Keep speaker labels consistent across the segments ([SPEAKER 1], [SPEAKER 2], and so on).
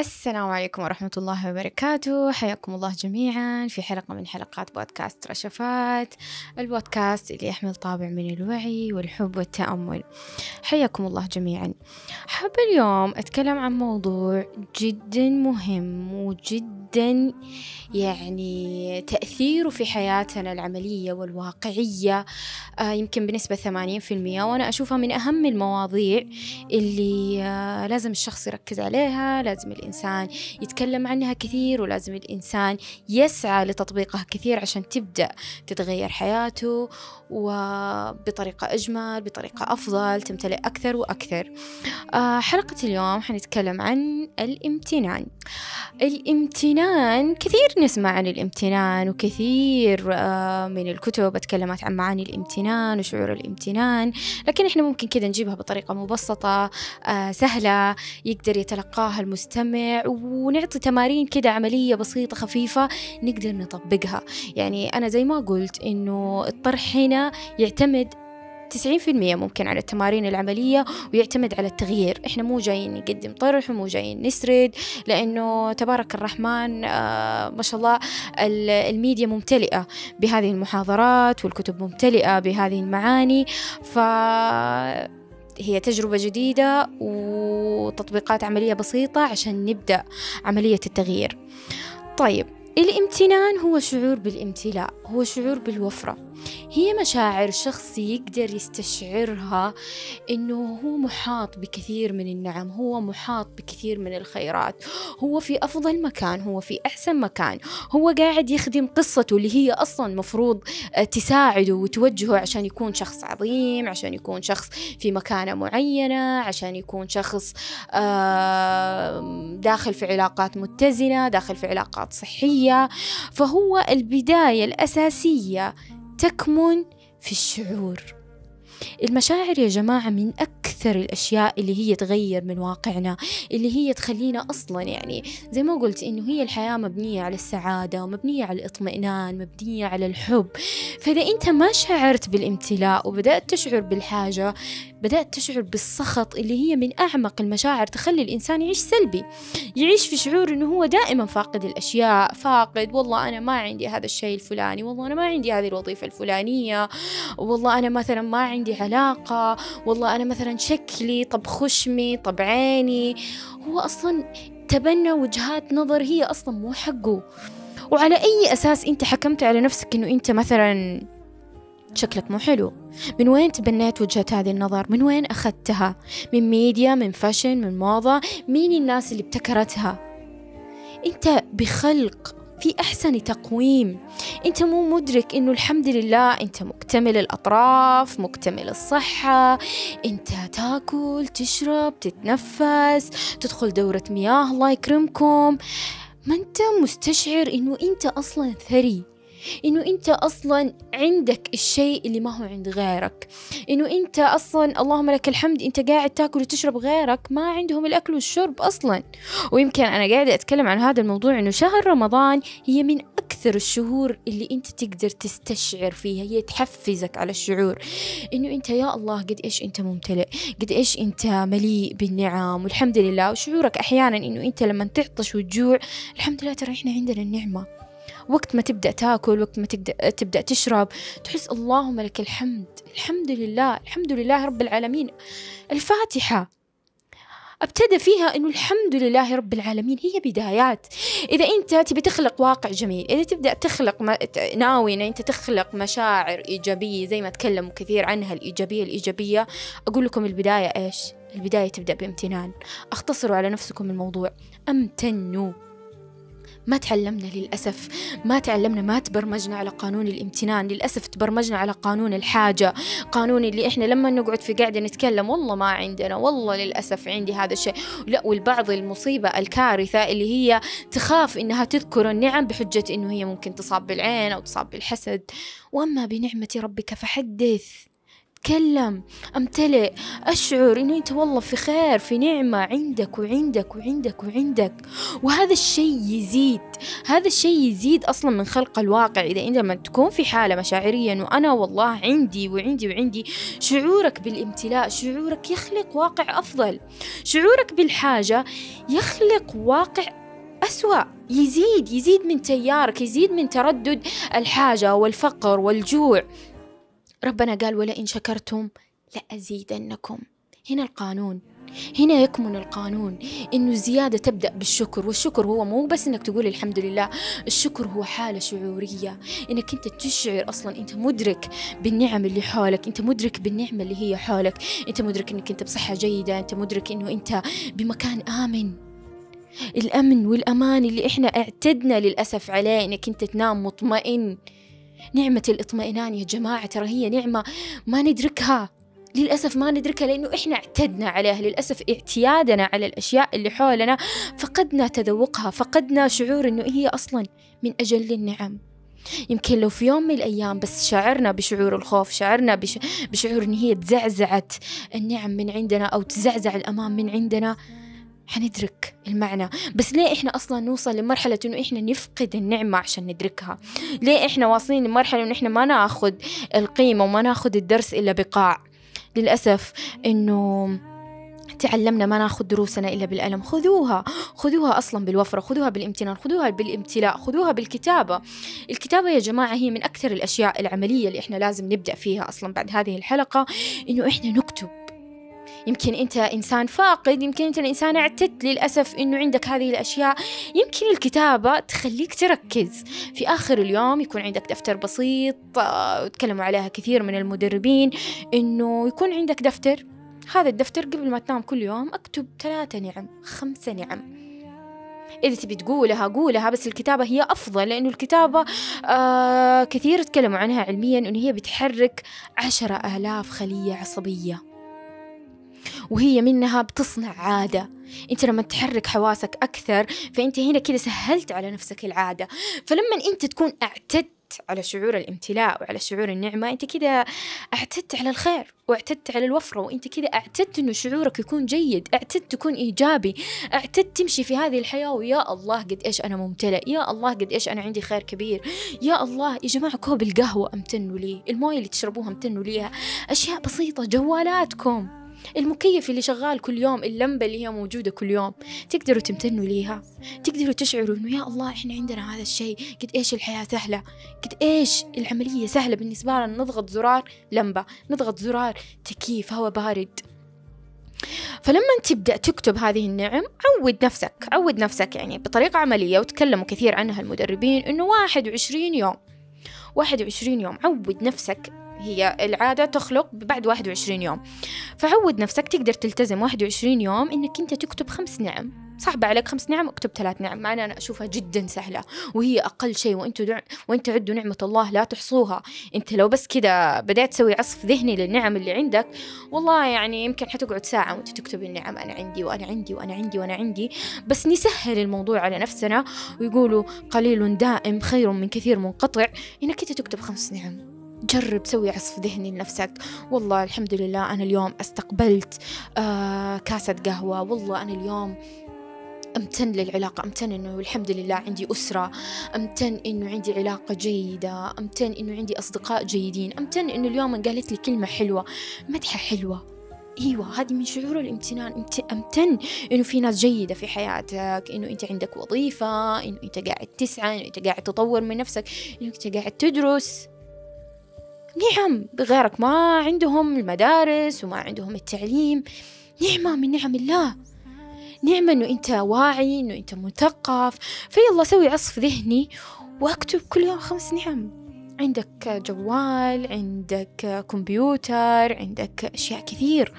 [SPEAKER 1] السلام عليكم ورحمة الله وبركاته. حياكم الله جميعا في حلقة من حلقات بودكاست رشفات البودكاست اللي يحمل طابع من الوعي والحب والتأمل. حياكم الله جميعا. حاب اليوم أتكلم عن موضوع جدا مهم وجدا يعني تأثيره في حياتنا العملية والواقعية. آه يمكن بنسبة 80% وأنا أشوفها من أهم المواضيع اللي آه لازم الشخص يركز عليها لازم الإنسان يتكلم عنها كثير ولازم الإنسان يسعى لتطبيقها كثير عشان تبدأ تتغير حياته وبطريقة أجمل بطريقة أفضل تمتلئ أكثر وأكثر. آه حلقة اليوم حنتكلم عن الإمتنان. الإمتنان كثير نسمع عن الإمتنان وكثير آه من الكتب أتكلمت عن معاني الإمتنان وشعور الإمتنان لكن إحنا ممكن كذا نجيبها بطريقة مبسطة آه سهلة يقدر يتلقاها المستمع ونعطي تمارين كده عملية بسيطة خفيفة نقدر نطبقها. يعني أنا زي ما قلت إنه الطرح هنا يعتمد 90% ممكن على التمارين العملية ويعتمد على التغيير. إحنا مو جايين نقدم طرح ومو جايين نسرد لأنه تبارك الرحمن آه ما شاء الله الميديا ممتلئة بهذه المحاضرات والكتب ممتلئة بهذه المعاني. ف هي تجربة جديدة وتطبيقات عملية بسيطة عشان نبدأ عملية التغيير. طيب الامتنان هو شعور بالامتلاء هو شعور بالوفرة. هي مشاعر شخص يقدر يستشعرها إنه هو محاط بكثير من النعم هو محاط بكثير من الخيرات. هو في أفضل مكان هو في أحسن مكان. هو قاعد يخدم قصته اللي هي أصلا مفروض تساعده وتوجهه عشان يكون شخص عظيم عشان يكون شخص في مكانة معينة عشان يكون شخص داخل في علاقات متزنة داخل في علاقات صحية. فهو البداية الأساسية تكمن في الشعور. المشاعر يا جماعة من أكثر الأشياء اللي هي تغير من واقعنا اللي هي تخلينا أصلا يعني زي ما قلت إنه هي الحياة مبنية على السعادة ومبنية على الاطمئنان مبنية على الحب. فإذا أنت ما شعرت بالامتلاء وبدأت تشعر بالحاجة بدأت تشعر بالسخط اللي هي من أعمق المشاعر تخلي الإنسان يعيش سلبي يعيش في شعور إنه هو دائما فاقد الأشياء فاقد والله أنا ما عندي هذا الشيء الفلاني والله أنا ما عندي هذه الوظيفة الفلانية والله أنا مثلا ما عندي علاقة والله أنا مثلا شكلي طب خشمي طب عيني. هو أصلا تبنى وجهات نظر هي أصلا مو حقه. وعلى أي أساس أنت حكمت على نفسك إنه أنت مثلا شكلك مو حلو؟ من وين تبنيت وجهة هذه النظر؟ من وين أخذتها؟ من ميديا من فاشن من موضة؟ مين الناس اللي ابتكرتها؟ أنت بخلق في أحسن تقويم. أنت مو مدرك أنه الحمد لله أنت مكتمل الأطراف مكتمل الصحة. أنت تاكل تشرب تتنفس تدخل دورة مياه الله يكرمكم. ما أنت مستشعر أنه أنت أصلا ثري. إنه أنت أصلا عندك الشيء اللي ما هو عند غيرك. إنه أنت أصلا اللهم لك الحمد أنت قاعد تاكل وتشرب غيرك ما عندهم الأكل والشرب أصلا. ويمكن أنا قاعدة أتكلم عن هذا الموضوع إنه شهر رمضان هي من أكثر الشهور اللي أنت تقدر تستشعر فيها هي تحفزك على الشعور. إنه أنت يا الله قد إيش أنت ممتلئ قد إيش أنت مليء بالنعم والحمد لله. وشعورك أحيانا إنه أنت لما تعطش وتجوع الحمد لله ترى إحنا عندنا النعمة. وقت ما تبدأ تاكل وقت ما تبدأ, تبدأ تشرب تحس اللهم لك الحمد الحمد لله الحمد لله رب العالمين. الفاتحة أبتدى فيها إنه الحمد لله رب العالمين هي بدايات. إذا أنت تبي تخلق واقع جميل إذا تبدأ تخلق ما... ناوي إن أنت تخلق مشاعر إيجابية زي ما تكلموا كثير عنها الإيجابية الإيجابية أقول لكم البداية إيش؟ البداية تبدأ بامتنان. أختصروا على نفسكم الموضوع. أمتنوا. ما تعلمنا للأسف. ما تعلمنا ما تبرمجنا على قانون الامتنان. للأسف تبرمجنا على قانون الحاجة. قانون اللي إحنا لما نقعد في قاعدة نتكلم والله ما عندنا والله للأسف عندي هذا الشيء. لا والبعض المصيبة الكارثة اللي هي تخاف إنها تذكر النعم بحجة إنه هي ممكن تصاب بالعين أو تصاب بالحسد. وأما بنعمة ربك فحدث. أتكلم أمتلئ أشعر إنه أنت والله في خير في نعمة. عندك وعندك وعندك وعندك. وهذا الشيء يزيد. هذا الشيء يزيد أصلا من خلق الواقع. إذا أنت لما تكون في حالة مشاعريا وأنا والله عندي وعندي وعندي شعورك بالامتلاء شعورك يخلق واقع أفضل. شعورك بالحاجة يخلق واقع أسوأ. يزيد يزيد من تيارك يزيد من تردد الحاجة والفقر والجوع. ربنا قال ولئن شكرتم لأزيدنكم. هنا القانون. هنا يكمن القانون إنه الزياده تبدأ بالشكر والشكر هو مو بس إنك تقول الحمد لله الشكر هو حالة شعورية. إنك أنت تشعر أصلا أنت مدرك بالنعم اللي حولك أنت مدرك بالنعمة اللي هي حولك. أنت مدرك إنك أنت بصحة جيدة أنت مدرك إنه أنت بمكان آمن. الأمن والأمان اللي إحنا اعتدنا للأسف عليه إنك أنت تنام مطمئن. نعمة الاطمئنان يا جماعة ترى هي نعمة ما ندركها. للأسف ما ندركها لأنه إحنا اعتدنا عليها للأسف اعتيادنا على الأشياء اللي حولنا فقدنا تذوقها فقدنا شعور إنه هي أصلا من أجل النعم. يمكن لو في يوم من الأيام بس شعرنا بشعور الخوف شعرنا بش... بشعور إن هي تزعزعت النعم من عندنا أو تزعزع الأمان من عندنا حندرك المعنى. بس ليه إحنا أصلا نوصل لمرحلة إنه إحنا نفقد النعمة عشان ندركها؟ ليه إحنا واصلين لمرحلة إنه إحنا ما ناخذ القيمة وما ناخذ الدرس إلا بقاع؟ للأسف إنه تعلمنا ما ناخذ دروسنا إلا بالألم. خذوها خذوها أصلا بالوفرة خذوها بالامتنان خذوها بالامتلاء خذوها بالكتابة. الكتابة يا جماعة هي من أكثر الأشياء العملية اللي إحنا لازم نبدأ فيها أصلا بعد هذه الحلقة إنه إحنا نكتب يمكن أنت إنسان فاقد يمكن أنت الإنسان اعتدت للأسف أنه عندك هذه الأشياء. يمكن الكتابة تخليك تركز. في آخر اليوم يكون عندك دفتر بسيط آه، تكلموا عليها كثير من المدربين أنه يكون عندك دفتر. هذا الدفتر قبل ما تنام كل يوم أكتب ثلاثة نعم خمسة نعم. إذا تبي تقولها قولها بس الكتابة هي أفضل لأنه الكتابة آه كثير تكلموا عنها علميا أنه هي بتحرك عشرة آلاف خلية عصبية. وهي منها بتصنع عادة. انت لما تحرك حواسك أكثر فأنت هنا كده سهلت على نفسك العادة. فلما أنت تكون اعتدت على شعور الامتلاء وعلى شعور النعمة أنت كده اعتدت على الخير واعتدت على الوفرة وأنت كده اعتدت إنه شعورك يكون جيد اعتدت تكون إيجابي اعتدت تمشي في هذه الحياة. ويا الله قد إيش أنا ممتلئ يا الله قد إيش أنا عندي خير كبير. يا الله يا جماعة كوب القهوة أمتنوا لي الموية اللي تشربوها أمتنوا ليها. أشياء بسيطة جوالاتكم. المكيف اللي شغال كل يوم اللمبة اللي هي موجودة كل يوم. تقدروا تمتنوا ليها. تقدروا تشعروا إنه يا الله إحنا عندنا هذا الشيء. قد إيش الحياة سهلة. قد إيش العملية سهلة بالنسبة لنا. نضغط زرار لمبة نضغط زرار تكييف هواء بارد. فلما تبدأ تكتب هذه النعم عود نفسك عود نفسك يعني بطريقة عملية. وتكلموا كثير عنها المدربين إنه واحد وعشرين يوم. واحد وعشرين يوم. عود نفسك. هي العادة تخلق بعد 21 يوم. فعود نفسك تقدر تلتزم 21 يوم إنك أنت تكتب خمس نعم. صعب عليك خمس نعم اكتب ثلاث نعم. مع أنا أشوفها جدا سهلة وهي أقل شيء وأنتوا دع... وأنت عدوا نعمة الله لا تحصوها. أنت لو بس كذا بدأت تسوي عصف ذهني للنعم اللي عندك والله يعني يمكن حتقعد ساعة وأنت تكتب النعم. أنا عندي وأنا عندي وأنا عندي وأنا عندي. بس نسهل الموضوع على نفسنا ويقولوا قليل دائم خير من كثير منقطع. إنك أنت تكتب خمس نعم. جرب سوي عصف ذهني لنفسك. والله الحمد لله أنا اليوم استقبلت آه كاسة قهوة. والله أنا اليوم أمتن للعلاقة أمتن إنه الحمد لله عندي أسرة أمتن إنه عندي علاقة جيدة أمتن إنه عندي أصدقاء جيدين أمتن إنه اليوم قالت لي كلمة حلوة مدحة حلوة. إيوه هذه من شعور الامتنان. أمتن إنه في ناس جيدة في حياتك إنه أنت عندك وظيفة إنه أنت قاعد تسعى إنه أنت قاعد تطور من نفسك إنه أنت قاعد تدرس. نعم غيرك ما عندهم المدارس وما عندهم التعليم. نعمة من نعم الله. نعمة إنه أنت واعي إنه أنت مثقف. فيلا سوي عصف ذهني واكتب كل يوم خمس نعم. عندك جوال عندك كمبيوتر عندك أشياء كثير.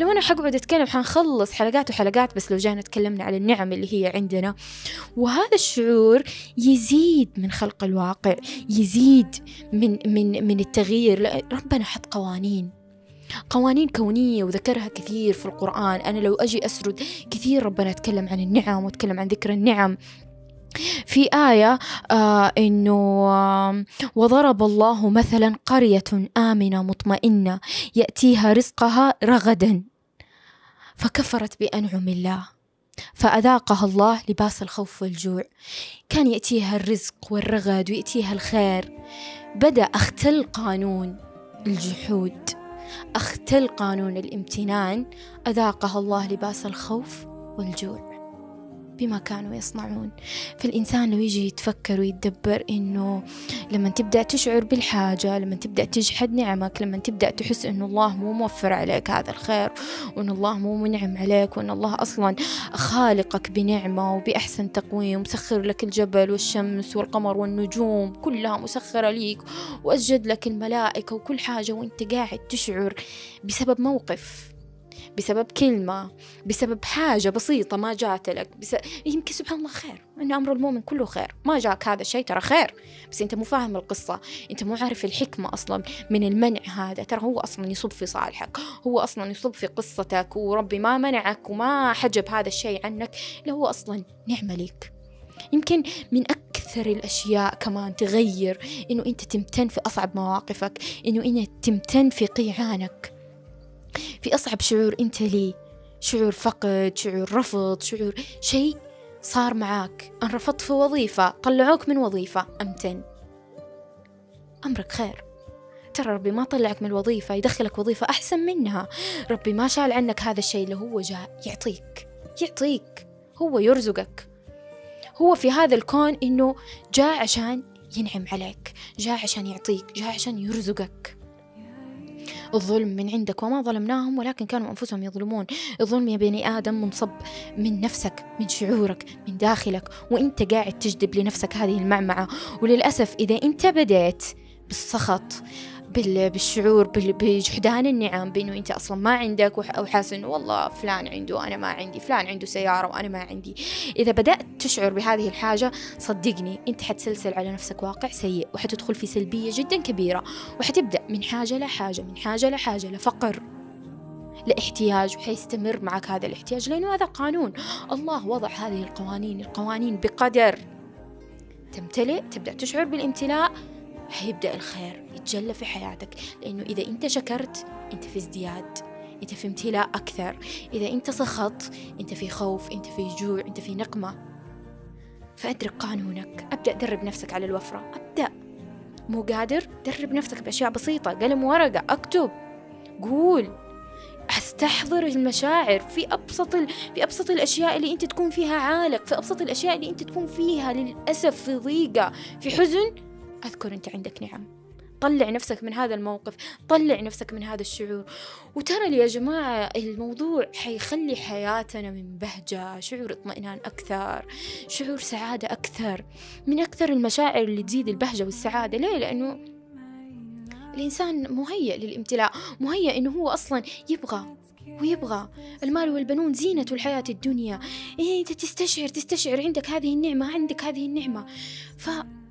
[SPEAKER 1] لو أنا حقعد أتكلم حنخلص حلقات وحلقات بس لو جانا تكلمنا على النعم اللي هي عندنا. وهذا الشعور يزيد من خلق الواقع يزيد من من من التغيير. ربنا حط قوانين. قوانين كونية وذكرها كثير في القرآن. أنا لو أجي أسرد كثير ربنا تكلم عن النعم وتكلم عن ذكر النعم. في آية آه إنه آه وضرب الله مثلا قرية آمنة مطمئنة يأتيها رزقها رغدا. فكفرت بأنعم الله. فأذاقها الله لباس الخوف والجوع. كان يأتيها الرزق والرغد ويأتيها الخير. بدأ اختل قانون الجحود. اختل قانون الامتنان. أذاقها الله لباس الخوف والجوع. بما كانوا يصنعون. فالإنسان لو يجي يتفكر ويتدبر إنه لما تبدأ تشعر بالحاجة لما تبدأ تجحد نعمك لما تبدأ تحس إنه الله مو موفر عليك هذا الخير وإن الله مو منعم عليك وإن الله أصلا خالقك بنعمة وبأحسن تقويم مسخر لك الجبل والشمس والقمر والنجوم كلها مسخرة ليك وأسجد لك الملائكة وكل حاجة وإنت قاعد تشعر بسبب موقف. بسبب كلمة بسبب حاجة بسيطة ما جات لك بس... يمكن سبحان الله خير إن أمر المؤمن كله خير. ما جاك هذا الشيء ترى خير بس أنت مو فاهم القصة أنت مو عارف الحكمة أصلا من المنع هذا. ترى هو أصلا يصب في صالحك هو أصلا يصب في قصتك وربي ما منعك وما حجب هذا الشيء عنك. اللي هو أصلا نعمة لك يمكن من أكثر الأشياء كمان تغير إنه أنت تمتن في أصعب مواقفك إنه أنت تمتن في قيعانك. في أصعب شعور أنت لي. شعور فقد شعور رفض شعور شيء صار معاك. أن رفضت في وظيفة. طلعوك من وظيفة. أمتن. أمرك خير. ترى ربي ما طلعك من الوظيفة يدخلك وظيفة أحسن منها. ربي ما شال عنك هذا الشيء اللي هو جاء. يعطيك. يعطيك. هو يرزقك. هو في هذا الكون إنه جاء عشان ينعم عليك. جاء عشان يعطيك. جاء عشان يرزقك. الظلم من عندك وما ظلمناهم ولكن كانوا أنفسهم يظلمون. الظلم يا بني آدم منصب من نفسك من شعورك من داخلك وإنت قاعد تجذب لنفسك هذه المعمعة. وللأسف إذا أنت بديت بالسخط بالشعور بجحدان النعم بإنه أنت أصلا ما عندك أو حاسس إنه والله فلان عنده وأنا ما عندي فلان عنده سيارة وأنا ما عندي. إذا بدأت تشعر بهذه الحاجة صدقني أنت حتسلسل على نفسك واقع سيء وحتدخل في سلبية جدا كبيرة وحتبدأ من حاجة لحاجه من حاجة لحاجه لفقر لاحتياج وحيستمر معك هذا الاحتياج لأنه هذا قانون. الله وضع هذه القوانين القوانين بقدر. تمتلئ تبدأ تشعر بالامتلاء حيبدأ الخير. يتجلى في حياتك. لأنه إذا أنت شكرت أنت في ازدياد. أنت في امتلاء أكثر. إذا أنت سخط أنت في خوف أنت في جوع أنت في نقمة. فأدرك قانونك. أبدأ درب نفسك على الوفرة. أبدأ. مو قادر؟ درب نفسك بأشياء بسيطة. قلم ورقة. أكتب. قول. أستحضر المشاعر في أبسط ال... في أبسط الأشياء اللي أنت تكون فيها عالق في أبسط الأشياء اللي أنت تكون فيها للأسف في ضيقة في حزن. أذكر أنت عندك نعم. طلع نفسك من هذا الموقف طلع نفسك من هذا الشعور. وترى يا جماعة الموضوع حيخلي حياتنا من بهجة شعور اطمئنان أكثر شعور سعادة أكثر من أكثر المشاعر اللي تزيد البهجة والسعادة. ليه؟ لأنه الإنسان مهيئ للامتلاء مهيئ إنه هو أصلا يبغى ويبغى. المال والبنون زينة الحياة الدنيا. إيه أنت تستشعر تستشعر عندك هذه النعمة عندك هذه النعمة. ف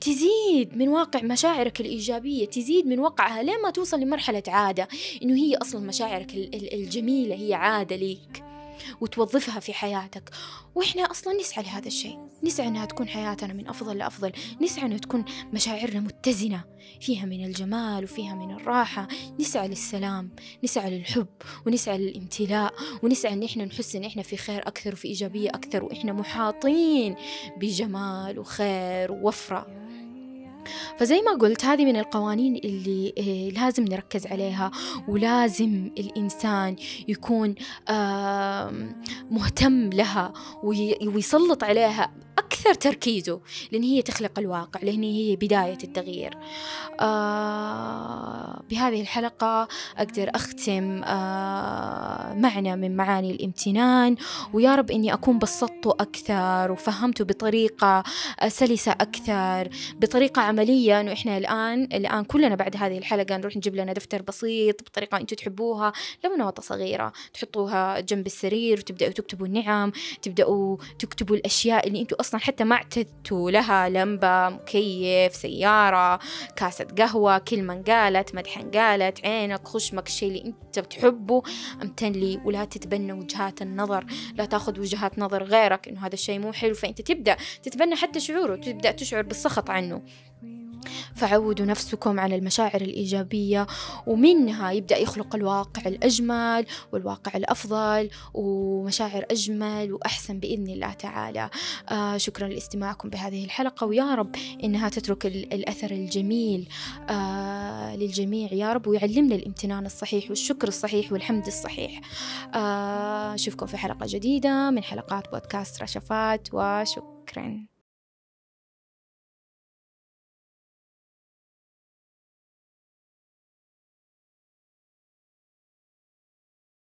[SPEAKER 1] تزيد من واقع مشاعرك الإيجابية تزيد من وقعها لين ما توصل لمرحلة عادة إنه هي أصلا مشاعرك الجميلة هي عادة ليك وتوظفها في حياتك. وإحنا أصلا نسعى لهذا الشيء نسعى أنها تكون حياتنا من أفضل لأفضل نسعى أنها تكون مشاعرنا متزنة فيها من الجمال وفيها من الراحة. نسعى للسلام نسعى للحب ونسعى للامتلاء ونسعى أن إحنا نحس أن إحنا في خير أكثر وفي إيجابية أكثر وإحنا محاطين بجمال وخير ووفرة. فزي ما قلت هذه من القوانين اللي آه، لازم نركز عليها ولازم الإنسان يكون مهتم لها ويسلط عليها أكثر تركيزه لأن هي تخلق الواقع لأن هي بداية التغيير. آه بهذه الحلقة أقدر أختم آه معنى من معاني الامتنان. ويا رب إني أكون بسطته أكثر وفهمته بطريقة آه، سلسة أكثر بطريقة عملية. إنه إحنا الآن الآن كلنا بعد هذه الحلقة نروح نجيب لنا دفتر بسيط بطريقة أنتم تحبوها. لو نوتة صغيرة تحطوها جنب السرير وتبدأوا تكتبوا النعم تبدأوا تكتبوا الأشياء اللي أنتم أصلا حتى ما اعتدتوا لها لمبة مكيف سيارة كاسة قهوة كلمة قالت مدحا قالت عينك خشمك الشيء اللي انت بتحبه. أمتن لي ولا تتبنى وجهات النظر. لا تاخذ وجهات نظر غيرك إنه هذا الشيء مو حلو. فأنت تبدأ تتبنى حتى شعوره تبدأ تشعر بالسخط عنه. فعودوا نفسكم على المشاعر الإيجابية ومنها يبدأ يخلق الواقع الأجمل والواقع الأفضل ومشاعر أجمل وأحسن بإذن الله تعالى. آه شكرا لاستماعكم بهذه الحلقة ويا رب إنها تترك الأثر الجميل آه للجميع. يا رب ويعلمنا الامتنان الصحيح والشكر الصحيح والحمد الصحيح. آه أشوفكم في حلقة جديدة من حلقات بودكاست رشفات وشكرا.